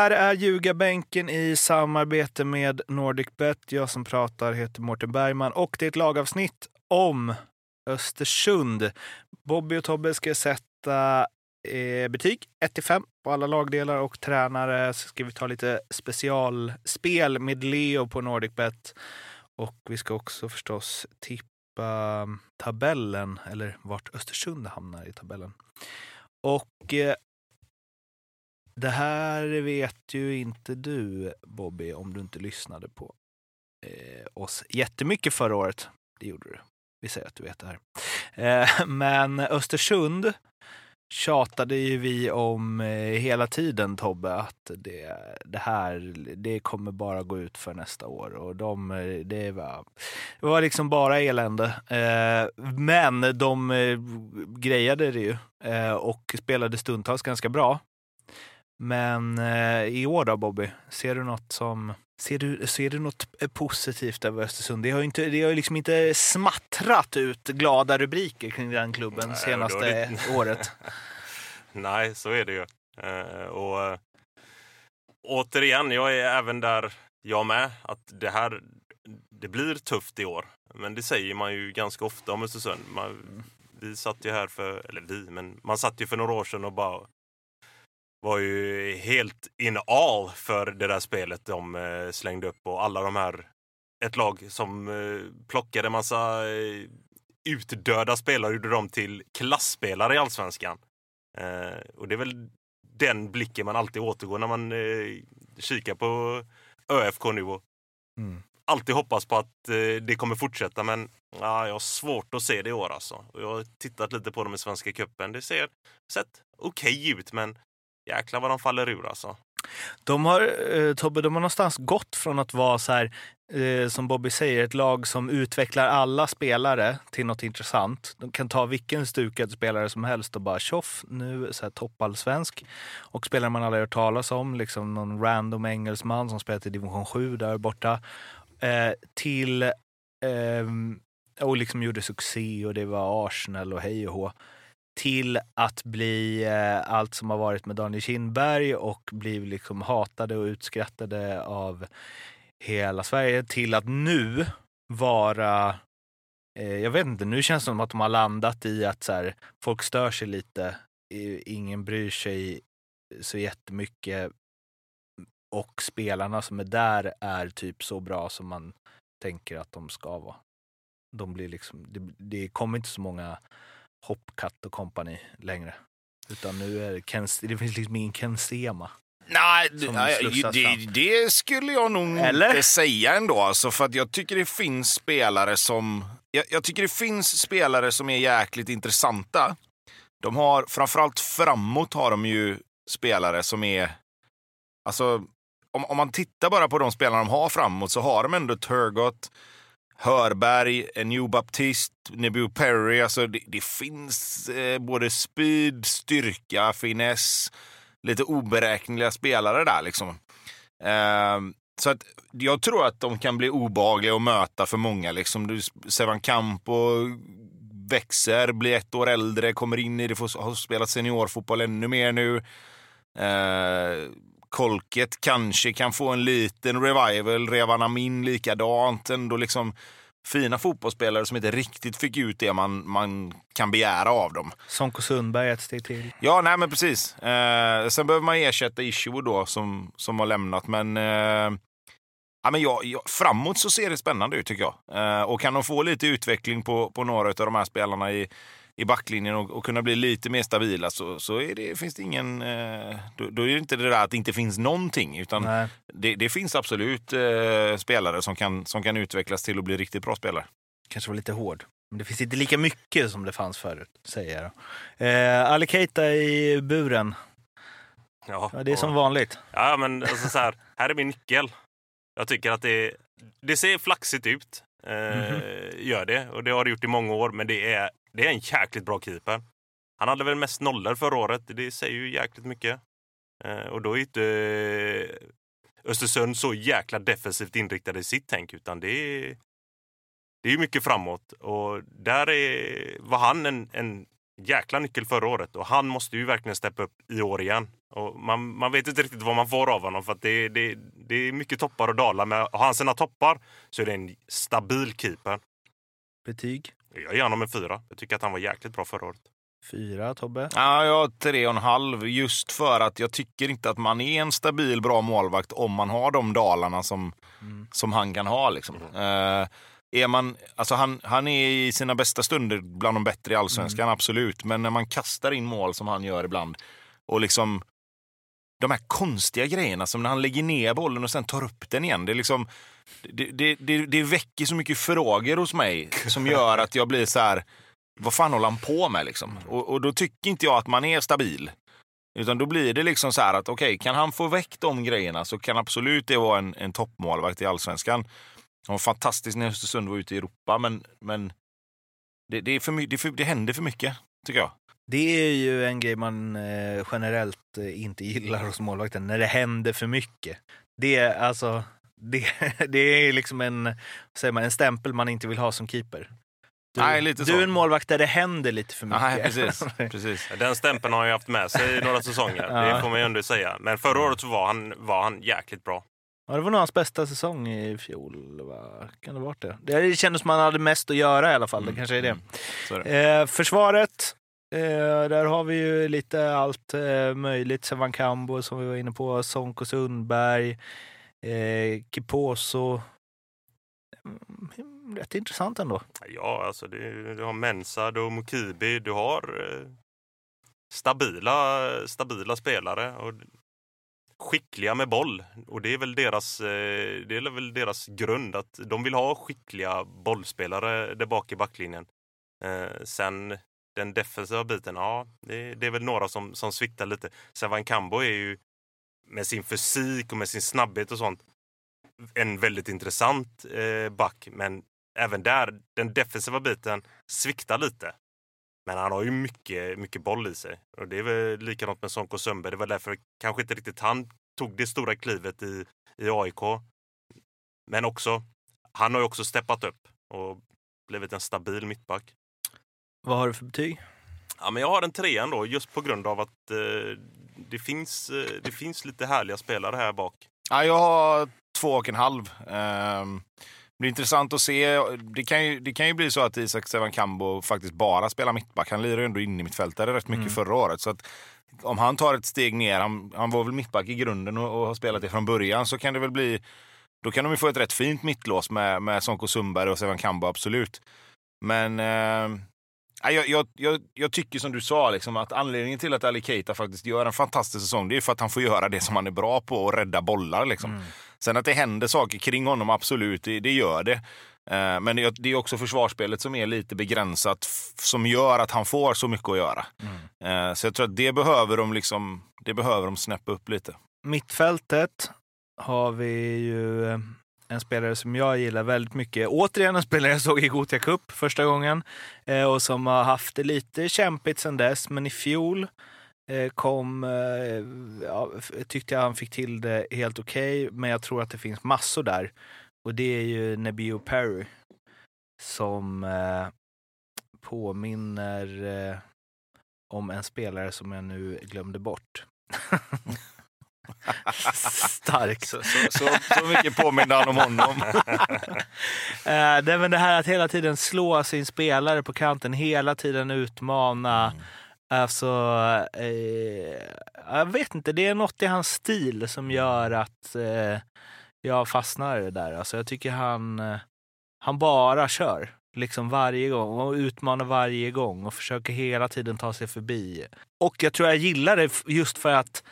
Här är Ljugarbänken i samarbete med NordicBet. Jag som pratar heter Mårten Bergman och det är ett lagavsnitt om Östersund. Bobby och Tobbe ska sätta eh, betyg 1 5 på alla lagdelar och tränare. Så ska vi ta lite specialspel med Leo på NordicBet. Och vi ska också förstås tippa tabellen, eller vart Östersund hamnar i tabellen. Och eh, det här vet ju inte du, Bobby, om du inte lyssnade på eh, oss jättemycket förra året. Det gjorde du. Vi säger att du vet det här. Eh, men Östersund tjatade ju vi om eh, hela tiden, Tobbe, att det, det här det kommer bara gå ut för nästa år. Och de, eh, det, var, det var liksom bara elände. Eh, men de eh, grejade det ju eh, och spelade stundtals ganska bra. Men eh, i år då, Bobby, ser du något som Ser du, ser du något positivt över Östersund? Det har ju inte, det har liksom inte smattrat ut glada rubriker kring den klubben Nej, senaste det- året. Nej, så är det ju. Eh, och eh, återigen, jag är även där jag med. Att det här, det blir tufft i år. Men det säger man ju ganska ofta om Östersund. Man, vi satt ju här för, eller vi, men man satt ju för några år sedan och bara var ju helt in all för det där spelet de eh, slängde upp och alla de här, ett lag som eh, plockade massa eh, utdöda spelare gjorde dem till klassspelare i allsvenskan. Och det är väl den blicken man alltid återgår när man kikar på ÖFK nu och Mm. alltid hoppas på att det kommer fortsätta men ja, jag har svårt att se det i år alltså. Och jag har tittat lite på dem i Svenska cupen. Det ser sett okej ut men jäklar vad de faller ur alltså. De har, eh, Tobbe, de har någonstans gått från att vara så här, eh, som Bobby säger, ett lag som utvecklar alla spelare till något intressant. De kan ta vilken stukad spelare som helst och bara tjoff, nu så här toppallsvensk. Och spelare man aldrig hört talas om, liksom någon random engelsman som spelat i division 7 där borta. Eh, till, ehm, och liksom gjorde succé och det var Arsenal och hej och hå till att bli eh, allt som har varit med Daniel Kindberg och bli liksom hatade och utskrattade av hela Sverige till att nu vara eh, jag vet inte, nu känns det som att de har landat i att så här, folk stör sig lite, ingen bryr sig så jättemycket och spelarna som är där är typ så bra som man tänker att de ska vara. De blir liksom, det, det kommer inte så många Hopcat och kompani längre. Utan nu är det, Ken, det finns liksom ingen Ken Sema. Nej, det, det skulle jag nog Eller? inte säga ändå. Alltså, för att jag tycker det finns spelare som... Jag, jag tycker det finns spelare som är jäkligt intressanta. De har, framförallt framåt har de ju spelare som är... Alltså, om, om man tittar bara på de spelarna de har framåt så har de ändå Turgott, Hörberg, New Baptist, Nebu Perry. Alltså det, det finns eh, både speed, styrka, finess, lite oberäkneliga spelare där liksom. Eh, så att jag tror att de kan bli obehagliga att möta för många. Liksom. Du, Sevan Campo växer, blir ett år äldre, kommer in i det, får, har spelat seniorfotboll ännu mer nu. Eh, Kolket kanske kan få en liten revival, Revan Amin likadant. Ändå liksom fina fotbollsspelare som inte riktigt fick ut det man, man kan begära av dem. Sonko Sundberg ett steg till. Ja, nej men precis. Eh, sen behöver man ersätta Issue då som, som har lämnat. Men, eh, ja, men jag, jag, framåt så ser det spännande ut tycker jag. Eh, och kan de få lite utveckling på, på några av de här spelarna i, i backlinjen och, och kunna bli lite mer stabila så, så är det, finns det ingen... Eh, då, då är det inte det där att det inte finns någonting. Utan det, det finns absolut eh, spelare som kan, som kan utvecklas till att bli riktigt bra spelare. Kanske var lite hård. Men det finns inte lika mycket som det fanns förut, säger jag. Eh, Ali Keita i buren. Ja, Ja, det är och- som vanligt. Ja, men alltså så här, här är min nyckel. Jag tycker att det, det ser flaxigt ut. Eh, Mhm. Gör det. Och det har det gjort i många år. Men det är, det är en jäkligt bra keeper. Han hade väl mest nollor förra året. Det säger ju jäkligt mycket. Eh, och då är inte eh, Östersund så jäkla defensivt inriktade i sitt tänk. Utan det är, det är ju mycket framåt. Och där är, var han en, en jäkla nyckel förra året. Och han måste ju verkligen steppa upp i år igen. Och man, man vet inte riktigt vad man får av honom för att det, det, det är mycket toppar och dalar. Men har han sina toppar så är det en stabil keeper. Betyg? Jag ger honom en fyra. Jag tycker att han var jäkligt bra förra året. Fyra, Tobbe? Ja, jag har tre och en halv just för att jag tycker inte att man är en stabil, bra målvakt om man har de dalarna som, Mm. som han kan ha. Liksom. Eh, är man, alltså han, han är i sina bästa stunder bland de bättre i allsvenskan, absolut. Men när man kastar in mål som han gör ibland och liksom de här konstiga grejerna som när han lägger ner bollen och sen tar upp den igen. Det, är liksom, det, det, det, det väcker så mycket frågor hos mig som gör att jag blir så här, vad fan håller han på med liksom? Och, och då tycker inte jag att man är stabil. Utan då blir det liksom så här att okej, kan han få väck de grejerna så kan absolut det vara en, en toppmålvakt i allsvenskan. Han var fantastisk när Östersund var ute i Europa, men, men det, det, är för, det, är för, det händer för mycket, tycker jag. Det är ju en grej man eh, generellt eh, inte gillar hos målvakten, när det händer för mycket. Det är alltså, det, det är liksom en, säger man, en stämpel man inte vill ha som keeper. Du, Nej, lite du så. är en målvakt där det händer lite för mycket. Nej, precis. precis. Den stämpeln har ju haft med sig i några säsonger. Ja. Det får man ju ändå säga. Men förra året så var han, var han jäkligt bra. Ja, det var nog hans bästa säsong i fjol. Va? Kan det varit det? Det kändes som han hade mest att göra i alla fall. Det kanske är det. Mm, det. Eh, försvaret, eh, där har vi ju lite allt eh, möjligt. Sevan Kambo som vi var inne på, Sonko Sundberg, eh, Kiposo. Mm, rätt intressant ändå. Ja, alltså det, du har Mensa, du har Mukibi, du har eh, stabila, stabila spelare. Och skickliga med boll. Och det är väl deras, eh, det är väl deras grund. att De vill ha skickliga bollspelare där bak i backlinjen. Eh, sen den defensiva biten, ja, det, det är väl några som, som sviktar lite. Sevan Kambo är ju med sin fysik och med sin snabbhet och sånt en väldigt intressant eh, back. Men även där, den defensiva biten sviktar lite. Men han har ju mycket, mycket boll i sig. Och det är väl likadant med Sonko Sömberg. Det var därför kanske inte riktigt han tog det stora klivet i, i AIK. Men också, han har ju också steppat upp och blivit en stabil mittback. Vad har du för betyg? Ja, men jag har en trea ändå, just på grund av att eh, det, finns, eh, det finns lite härliga spelare här bak. Ja, jag har två och en halv. Ehm, det blir intressant att se. Det kan ju, det kan ju bli så att Isak Sevan faktiskt bara spelar mittback. Han lirar ju ändå in i mittfältare rätt mycket Mm. förra året. Så att om han tar ett steg ner, han, han var väl mittback i grunden och, och har spelat det från början, så kan det väl bli... Då kan de ju få ett rätt fint mittlås med, med Sonko Sundberg och Sevan Kambo, absolut. Men eh, jag, jag, jag, jag tycker som du sa, liksom, att anledningen till att Ali Keita faktiskt gör en fantastisk säsong, det är för att han får göra det som han är bra på, och rädda bollar. Liksom. Mm. Sen att det händer saker kring honom, absolut, det, det gör det. Eh, Men det, det är också försvarsspelet som är lite begränsat, som gör att han får så mycket att göra. Mm. Eh, Så jag tror att det behöver de, liksom, det behöver de snäppa upp lite. Mittfältet har vi ju eh, en spelare som jag gillar väldigt mycket. Återigen en spelare jag såg i Gothia Cup första gången eh, och som har haft det lite kämpigt sedan dess. Men i fjol eh, kom, eh, ja, tyckte jag han fick till det helt okej, men jag tror att det finns massor där. Och det är ju Nebio Perry som eh, påminner eh, om en spelare som jag nu glömde bort. Starkt. Så, så, så, så mycket påminner han om honom. Eh, det, väl det här att hela tiden slå sin spelare på kanten, hela tiden utmana. Alltså, eh, jag vet inte, det är något i hans stil som gör att eh, jag fastnar i det där. Alltså, jag tycker han, eh, han bara kör. Liksom varje gång och utmanar varje gång och försöker hela tiden ta sig förbi. Och jag tror jag gillar det just för att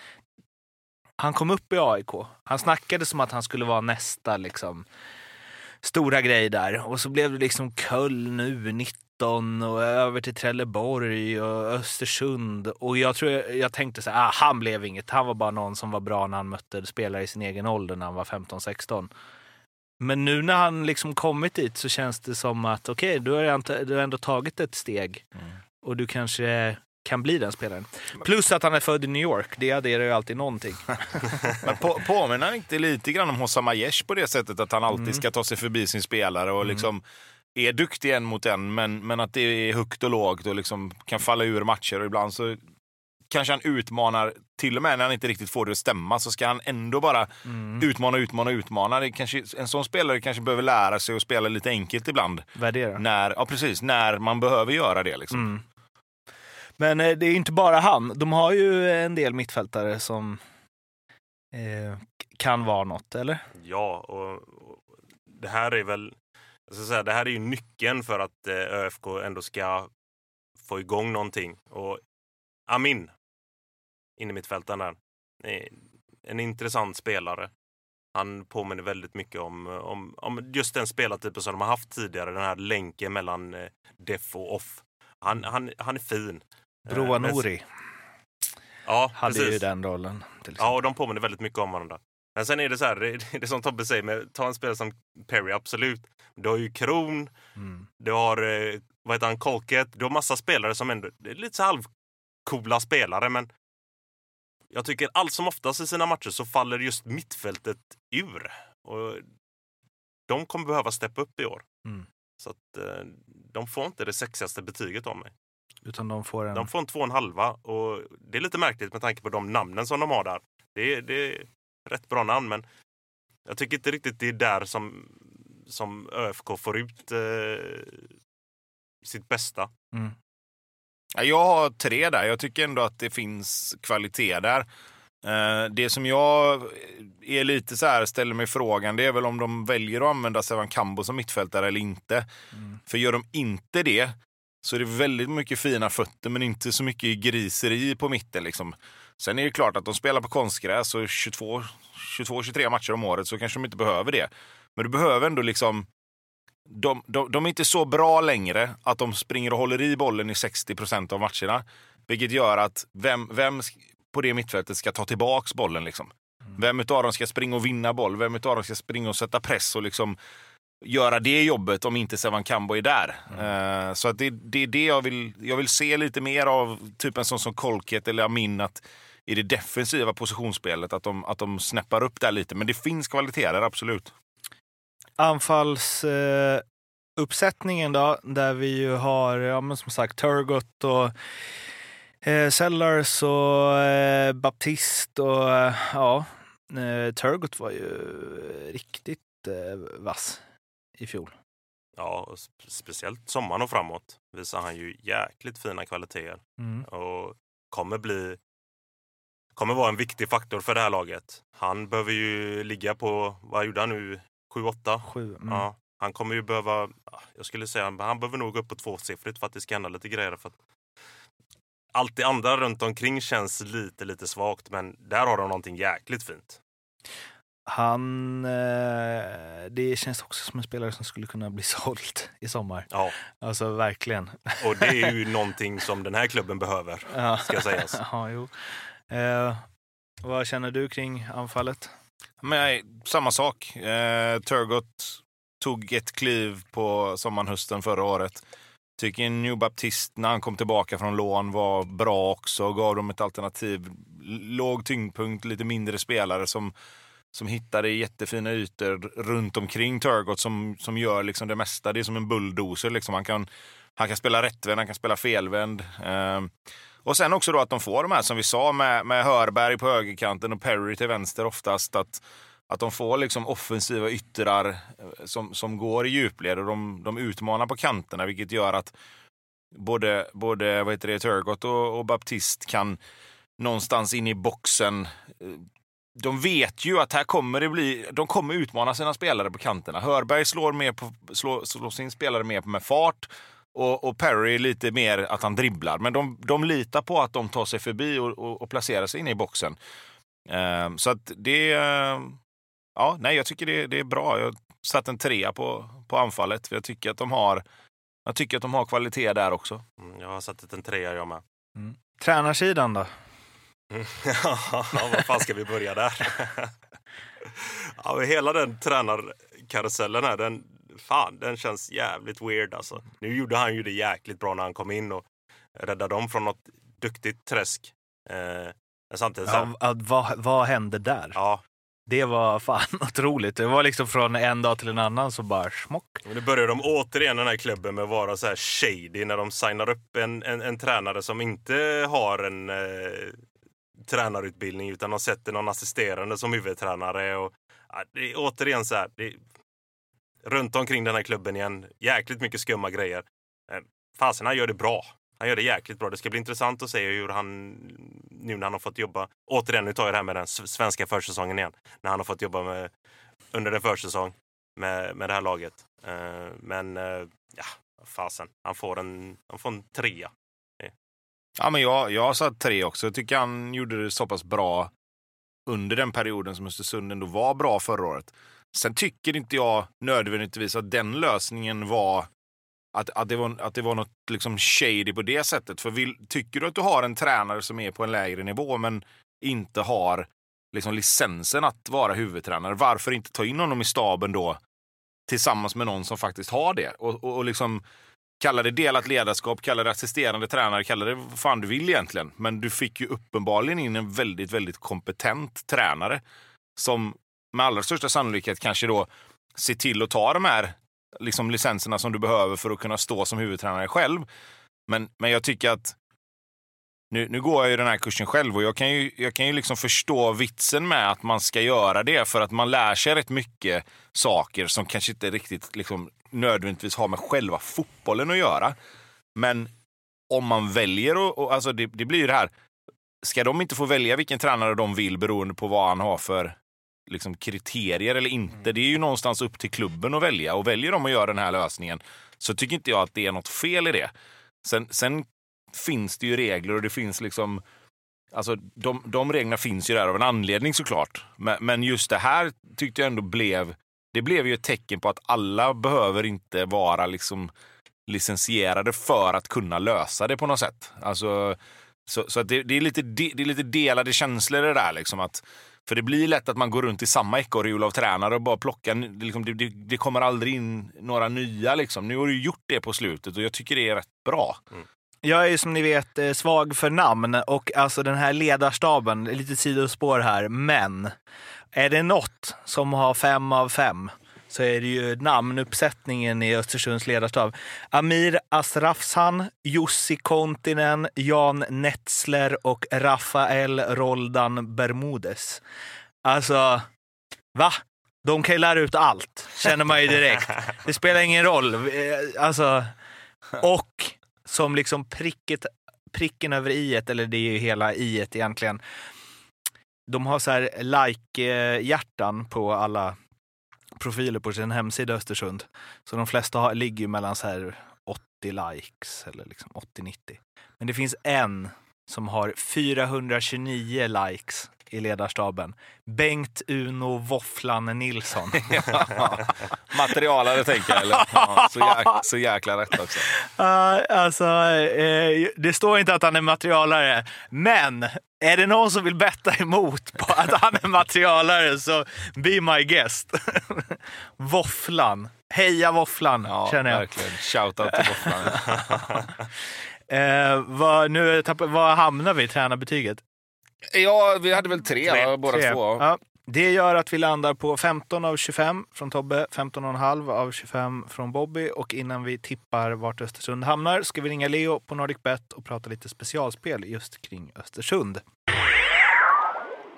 han kom upp i AIK. Han snackade som att han skulle vara nästa liksom, stora grej där. Och så blev det liksom Köln, U19 och över till Trelleborg och Östersund. Och jag tror jag, jag tänkte så här, ah, han blev inget. Han var bara någon som var bra när han mötte spelare i sin egen ålder när han var 15-16. Men nu när han liksom kommit dit så känns det som att okej, okay, du, har ändå- du har ändå tagit ett steg Mm. och du kanske kan bli den spelaren. Plus att han är född i New York, det adderar ju alltid någonting. Men på, påminner han inte lite grann om Hossa Majesh på det sättet att han alltid Mm. ska ta sig förbi sin spelare och liksom är duktig en mot en, men, men att det är högt och lågt och liksom kan falla ur matcher och ibland så kanske han utmanar, till och med när han inte riktigt får det att stämma, så ska han ändå bara Mm. utmana, utmana, utmana. Det kanske, en sån spelare kanske behöver lära sig att spela lite enkelt ibland. Värdera. När, ja, precis, när man behöver göra det. Liksom. Mm. Men eh, det är inte bara han. De har ju en del mittfältare som eh, kan vara något, eller? Ja, och, och det här är väl... Jag ska säga, det här är ju nyckeln för att eh, ÖFK ändå ska få igång någonting. Och Amin, inne mittfältaren där. är En intressant spelare. Han påminner väldigt mycket om, om, om just den spelartypen som de har haft tidigare. Den här länken mellan eh, def och off. Han, han, han är fin. Eh, Broa men- Nouri Ja, hade precis. ju den rollen. Ja, och de påminner väldigt mycket om varandra. Men sen är det så här, det, det är som Tobbe säger, med, ta en spelare som Perry, absolut. Du har ju Kron, Mm. du har, eh, vad heter han, Colket. Du har massa spelare som ändå, det är lite så halvcoola spelare, men jag tycker allt som oftast i sina matcher så faller just mittfältet ur. Och de kommer behöva steppa upp i år. Mm. Så att eh, de får inte det sexigaste betyget av mig. Utan de får en... De får en två och en halva och det är lite märkligt med tanke på de namnen som de har där. Det är, det är rätt bra namn men jag tycker inte riktigt det är där som, som ÖFK får ut eh, sitt bästa. Mm. Ja, Jag har tre där. Jag tycker ändå att det finns kvalitet där. Eh, Det som jag är lite så här, ställer mig frågan, det är väl om de väljer att använda Sevan Kambo som mittfältare eller inte. Mm. För gör de inte det så är det väldigt mycket fina fötter men inte så mycket griseri på mitten. Liksom. Sen är det klart att de spelar på konstgräs och 22-23 matcher om året så kanske de inte behöver det. Men du behöver ändå liksom... De, de, de är inte så bra längre att de springer och håller i bollen i 60 procent av matcherna. Vilket gör att vem, vem på det mittfältet ska ta tillbaks bollen? Liksom? Vem utav dem ska springa och vinna boll? Vem utav dem ska springa och sätta press och liksom göra det jobbet om inte Sevan Kambo är där? Eh, så att det, det är det jag vill, jag vill se lite mer av, typ en sån som Kolket eller Amin, att i det defensiva positionsspelet, att de, att de snäppar upp där lite. Men det finns kvaliteter, absolut. Anfallsuppsättningen uppsättningen då, där vi ju har, ja men som sagt, Turgot och eh, Sellars och eh, Baptist och eh, ja, eh, Turgot var ju riktigt eh, vass i fjol. Ja, speciellt sommaren och framåt visar han ju jäkligt fina kvaliteter Mm. och kommer bli kommer vara en viktig faktor för det här laget. Han behöver ju ligga på, vad gjorde han nu, 7-8? Sju. Mm. Ja, han kommer ju behöva, jag skulle säga, han behöver nog gå upp på tvåsiffrigt för att det ska hända lite grejer. För att allt det andra runt omkring känns lite, lite svagt, men där har de någonting jäkligt fint. Han, eh, det känns också som en spelare som skulle kunna bli såld i sommar. Ja, Alltså verkligen. och det är ju någonting som den här klubben behöver, Ja. ska sägas. ja, jo. Eh, vad känner du kring anfallet? Men nej, samma sak. Eh, Turgot tog ett kliv på sommaren, hösten förra året. Tycker New Baptist när han kom tillbaka från lån var bra också. Gav dem ett alternativ. Låg tyngdpunkt, lite mindre spelare som, som hittade jättefina ytor runt omkring Turgot som, som gör liksom det mesta. Det är som en bulldozer. Liksom. Han, kan, han kan spela rättvänd, han kan spela felvänd. Eh, och sen också då att de får de här som vi sa med, med Hörberg på högerkanten och Perry till vänster oftast. Att, att de får liksom offensiva yttrar eh, som, som går i djupled och de, de utmanar på kanterna vilket gör att både, både vad heter det, Turgot och, och Baptist kan någonstans in i boxen. Eh, de vet ju att här kommer det bli, de kommer utmana sina spelare på kanterna. Hörberg slår, mer på, slår, slår sin spelare mer med fart och, och Perry lite mer att han dribblar. Men de, de litar på att de tar sig förbi och, och, och placerar sig inne i boxen. Eh, så att det... eh, ja, nej, jag tycker det, det är bra. Jag har satt en trea på, på anfallet. För jag tycker att de har jag tycker att de har kvalitet där också. Mm, Jag har satt en trea jag med. Tränarsidan då? Ja, var fan ska vi börja där? ja, men hela den tränarkarusellen här, den, fan, den känns jävligt weird alltså. Nu gjorde han ju det jäkligt bra när han kom in och räddade dem från något duktigt träsk. Eh, men samtidigt så, Ja, vad, vad hände där? ja, Det var fan otroligt. Det var liksom från en dag till en annan så bara smock. Och nu börjar de återigen den här klubben med att vara så här shady när de signar upp en, en, en tränare som inte har en eh, tränarutbildning utan de sätter någon assisterande som huvudtränare. Och, ja, det är återigen så här, det är, runt omkring den här klubben igen, jäkligt mycket skumma grejer. Eh, fasen, han gör det bra. Han gör det jäkligt bra. Det ska bli intressant att se hur han, nu när han har fått jobba, återigen, nu tar jag det här med den svenska försäsongen igen, när han har fått jobba med, under en försäsong med, med det här laget. Eh, men eh, ja, fasen, han får en, han får en trea. Ja, men jag, jag sa tre också. Jag tycker han gjorde det så pass bra under den perioden som Östersund ändå var bra förra året. Sen tycker inte jag nödvändigtvis att den lösningen var att, att, det, var, att det var något liksom shady på det sättet. För vill, tycker du att du har en tränare som är på en lägre nivå men inte har liksom licensen att vara huvudtränare, varför inte ta in honom i staben då tillsammans med någon som faktiskt har det? Och, och, och liksom Kalla det delat ledarskap, kalla det assisterande tränare, kalla det vad fan du vill egentligen. Men du fick ju uppenbarligen in en väldigt, väldigt kompetent tränare som med allra största sannolikhet kanske då ser till att ta de här liksom, licenserna som du behöver för att kunna stå som huvudtränare själv. Men, men jag tycker att nu, nu går jag ju den här kursen själv och jag kan ju, jag kan ju liksom förstå vitsen med att man ska göra det för att man lär sig rätt mycket saker som kanske inte riktigt liksom, nödvändigtvis har med själva fotbollen att göra. Men om man väljer, och, och, alltså det, det blir ju det här, ska de inte få välja vilken tränare de vill beroende på vad han har för liksom, kriterier eller inte? Det är ju någonstans upp till klubben att välja och väljer de att göra den här lösningen så tycker inte jag att det är något fel i det. Sen, sen finns det ju regler och det finns liksom Alltså, de, de reglerna finns ju där av en anledning såklart. Men, men just det här tyckte jag ändå blev det blev ju ett tecken på att alla behöver inte vara liksom licensierade för att kunna lösa det på något sätt. Alltså, så så att det, det, är lite, de- det är lite delade känslor det där. Liksom att, för det blir lätt att man går runt i samma ekorrhjul av tränare och bara plockar. det Liksom, det, det, det kommer aldrig in några nya. Liksom. Nu har du gjort det på slutet och jag tycker det är rätt bra. Mm. Jag är ju som ni vet eh, svag för namn och alltså den här ledarstaben, lite sidospår här, men är det något som har fem av fem så är det ju namnuppsättningen i Östersunds ledarstab. Amir Asrafsan, Jussi Kontinen, Jan Netzler och Rafael Roldan Bermudes. Alltså, va? De kan ju lära ut allt, känner man ju direkt. Det spelar ingen roll. Eh, alltså, och som liksom pricket, pricken över i eller det är ju hela i egentligen. De har så här like-hjärtan på alla profiler på sin hemsida Östersund. Så de flesta har, ligger ju mellan så här 80 likes eller liksom 80-90. Men det finns en som har 429 likes i ledarstaben. Bengt Uno Våfflan Nilsson. Materialare tänker jag. Eller? Ja, så, jäk, så jäkla rätt också. Ja, alltså, eh, det står inte att han är materialare, men är det någon som vill betta emot på att han är materialare så be my guest. Våfflan. Heja Våfflan, Ja, känner jag. verkligen. Shoutout till Våfflan. Eh, vad, nu vad hamnar vi i tränarbetyget? Ja, vi hade väl tre, Tre. båda Tre. två. Ja, det gör att vi landar på 15 av 25 från Tobbe, 15,5 av 25 från Bobby och innan vi tippar vart Östersund hamnar ska vi ringa Leo på NordicBet och prata lite specialspel just kring Östersund.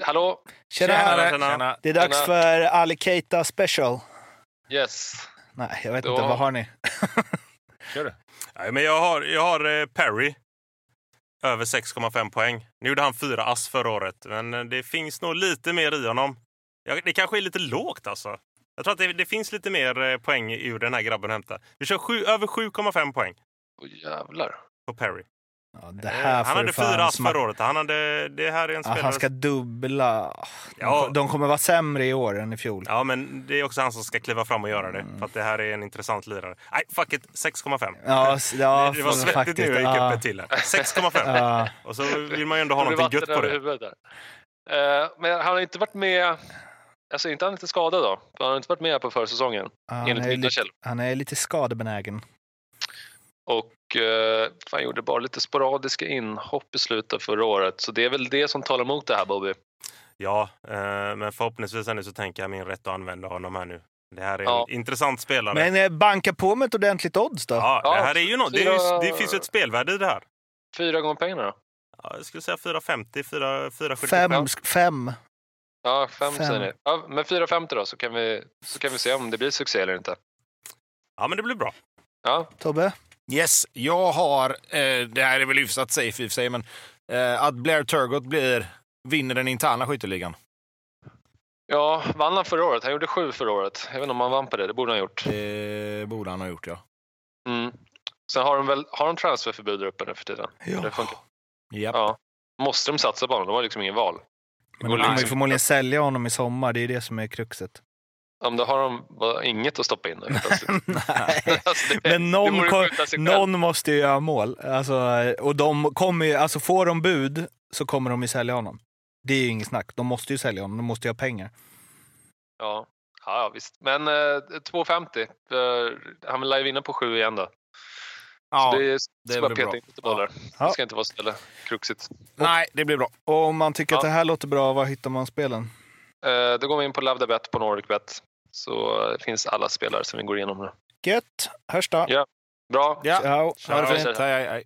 Hallå? Tjenare! Tjena. Det är dags Tjena. för Ali Keita special. Yes. Nej, jag vet Då- inte. Vad har ni? Kör du. Nej, men jag har, jag har eh, Perry. Över 6,5 poäng. Nu gjorde han fyra ass förra året, men eh, det finns nog lite mer i honom. Ja, det kanske är lite lågt alltså. Jag tror att det, det finns lite mer eh, poäng ur den här grabben att hämta. Vi kör sju, över 7,5 poäng Åh jävlar. på Perry. Ja, det här han hade fyra ass förra året. Han hade, det här är en Ja, spelare... han ska dubbla. De, Ja. de kommer vara sämre i år än i fjol. Ja, men det är också han som ska kliva fram och göra det. Mm. För att det här är en intressant lirare. Nej, fuck it. 6,5. Ja, ja det, var svettigt faktiskt. nu jag gick Ja, upp ett till här. 6,5. ja. Och så vill man ju ändå ha vatten gött på det. huvudet där. Eh, men han har inte varit med... Alltså inte han inte skadad då? Han har inte varit med på försäsongen, han, enligt är mina källor. han är lite skadebenägen. Och eh, han gjorde bara lite sporadiska inhopp i slutet av förra året. Så det är väl det som talar emot det här Bobby. Ja, eh, men förhoppningsvis ändå så tänker jag min rätt att använda honom här nu. Det här är Ja. en intressant spelare. Men eh, banka på med ett ordentligt odds då. ja, Ja, det här är ju något. Det, är ju, det finns ju ett spelvärde i det här. Fyra gånger pengarna då? Ja, jag skulle säga 450, 4, 475. Fem. Ja. fem. Ja, fem, Fem. säger ni. Ja, men 4,50 då så kan, vi, så kan vi se om det blir succé eller inte. Ja, men det blir bra. Ja, Tobbe? Yes, jag har, eh, det här är väl hyfsat safe i och för sig, men eh, att Blair Turgott blir, vinner den interna skytteligan. ja, vann han förra året? Han gjorde sju förra året. Jag vet inte om han vann på det. Det borde han ha gjort. Det borde han ha gjort, ja. Mm. Sen har de väl har de transferförbud där uppe nu för tiden? Ja. Det funkar. Japp. Ja. Måste de satsa på honom? De har liksom ingen val. Men de kommer ju liksom- förmodligen sälja honom i sommar. Det är det som är kruxet. Om då har de bara inget att stoppa in där. Nej. Alltså, det- Men någon, kom, någon måste ju göra mål. Alltså, och de kommer ju, alltså får de bud så kommer de ju sälja honom. Det är ju inget snack. De måste ju sälja honom. De måste ju ha pengar. Ja. Ja, ja, visst. Men eh, 2,50. för Han lär ju vinna på 7 igen då. Ja, så det är, det ska bara peta bra. in lite bollar. Ja. Det ska inte vara så jävla kruxigt. Nej, det blir bra. Och om man tycker att Ja. det här låter bra, var hittar man spelen? Eh, då går vi in på Love the Bet på NordicBet. Så finns alla spelare som vi går igenom nu. Gött! Hörs då! Ja. Bra. Ja. Ciao! Ha det fint! Hej, hej, hej.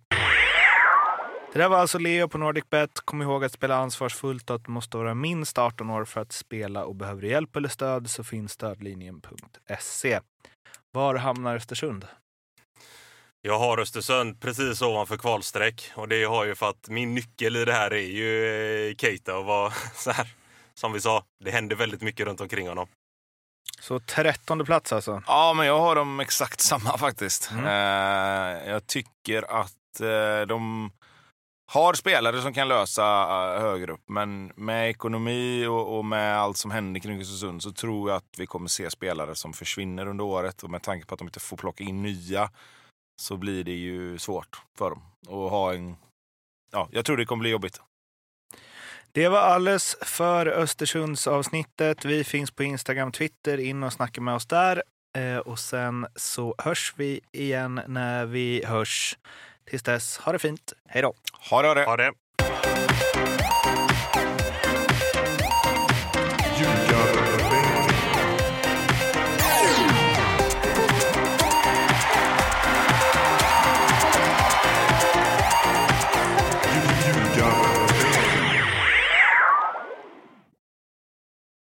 Det där var alltså Leo på NordicBet. Kom ihåg att spela ansvarsfullt och att du måste vara minst 18 år för att spela och behöver du hjälp eller stöd så finns stödlinjen.se. Var hamnar Östersund? Jag har Östersund precis ovanför kvalstreck och det har ju för att min nyckel i det här är ju eh, Keita och vad så här. Som vi sa, det händer väldigt mycket runt omkring honom. Så trettonde plats alltså. Ja, men jag har dem exakt samma faktiskt. Mm. Eh, jag tycker att eh, de har spelare som kan lösa eh, högre upp, men med ekonomi och, och med allt som händer kring Östersund så tror jag att vi kommer se spelare som försvinner under året och med tanke på att de inte får plocka in nya så blir det ju svårt för dem att ha en... Ja, jag tror det kommer bli jobbigt. Det var alles för Östersunds avsnittet. Vi finns på Instagram, Twitter. In och snacka med oss där. Eh, och sen så hörs vi igen när vi hörs. Tills dess, ha det fint. Hej då! Ha det! Ha det. Ha det!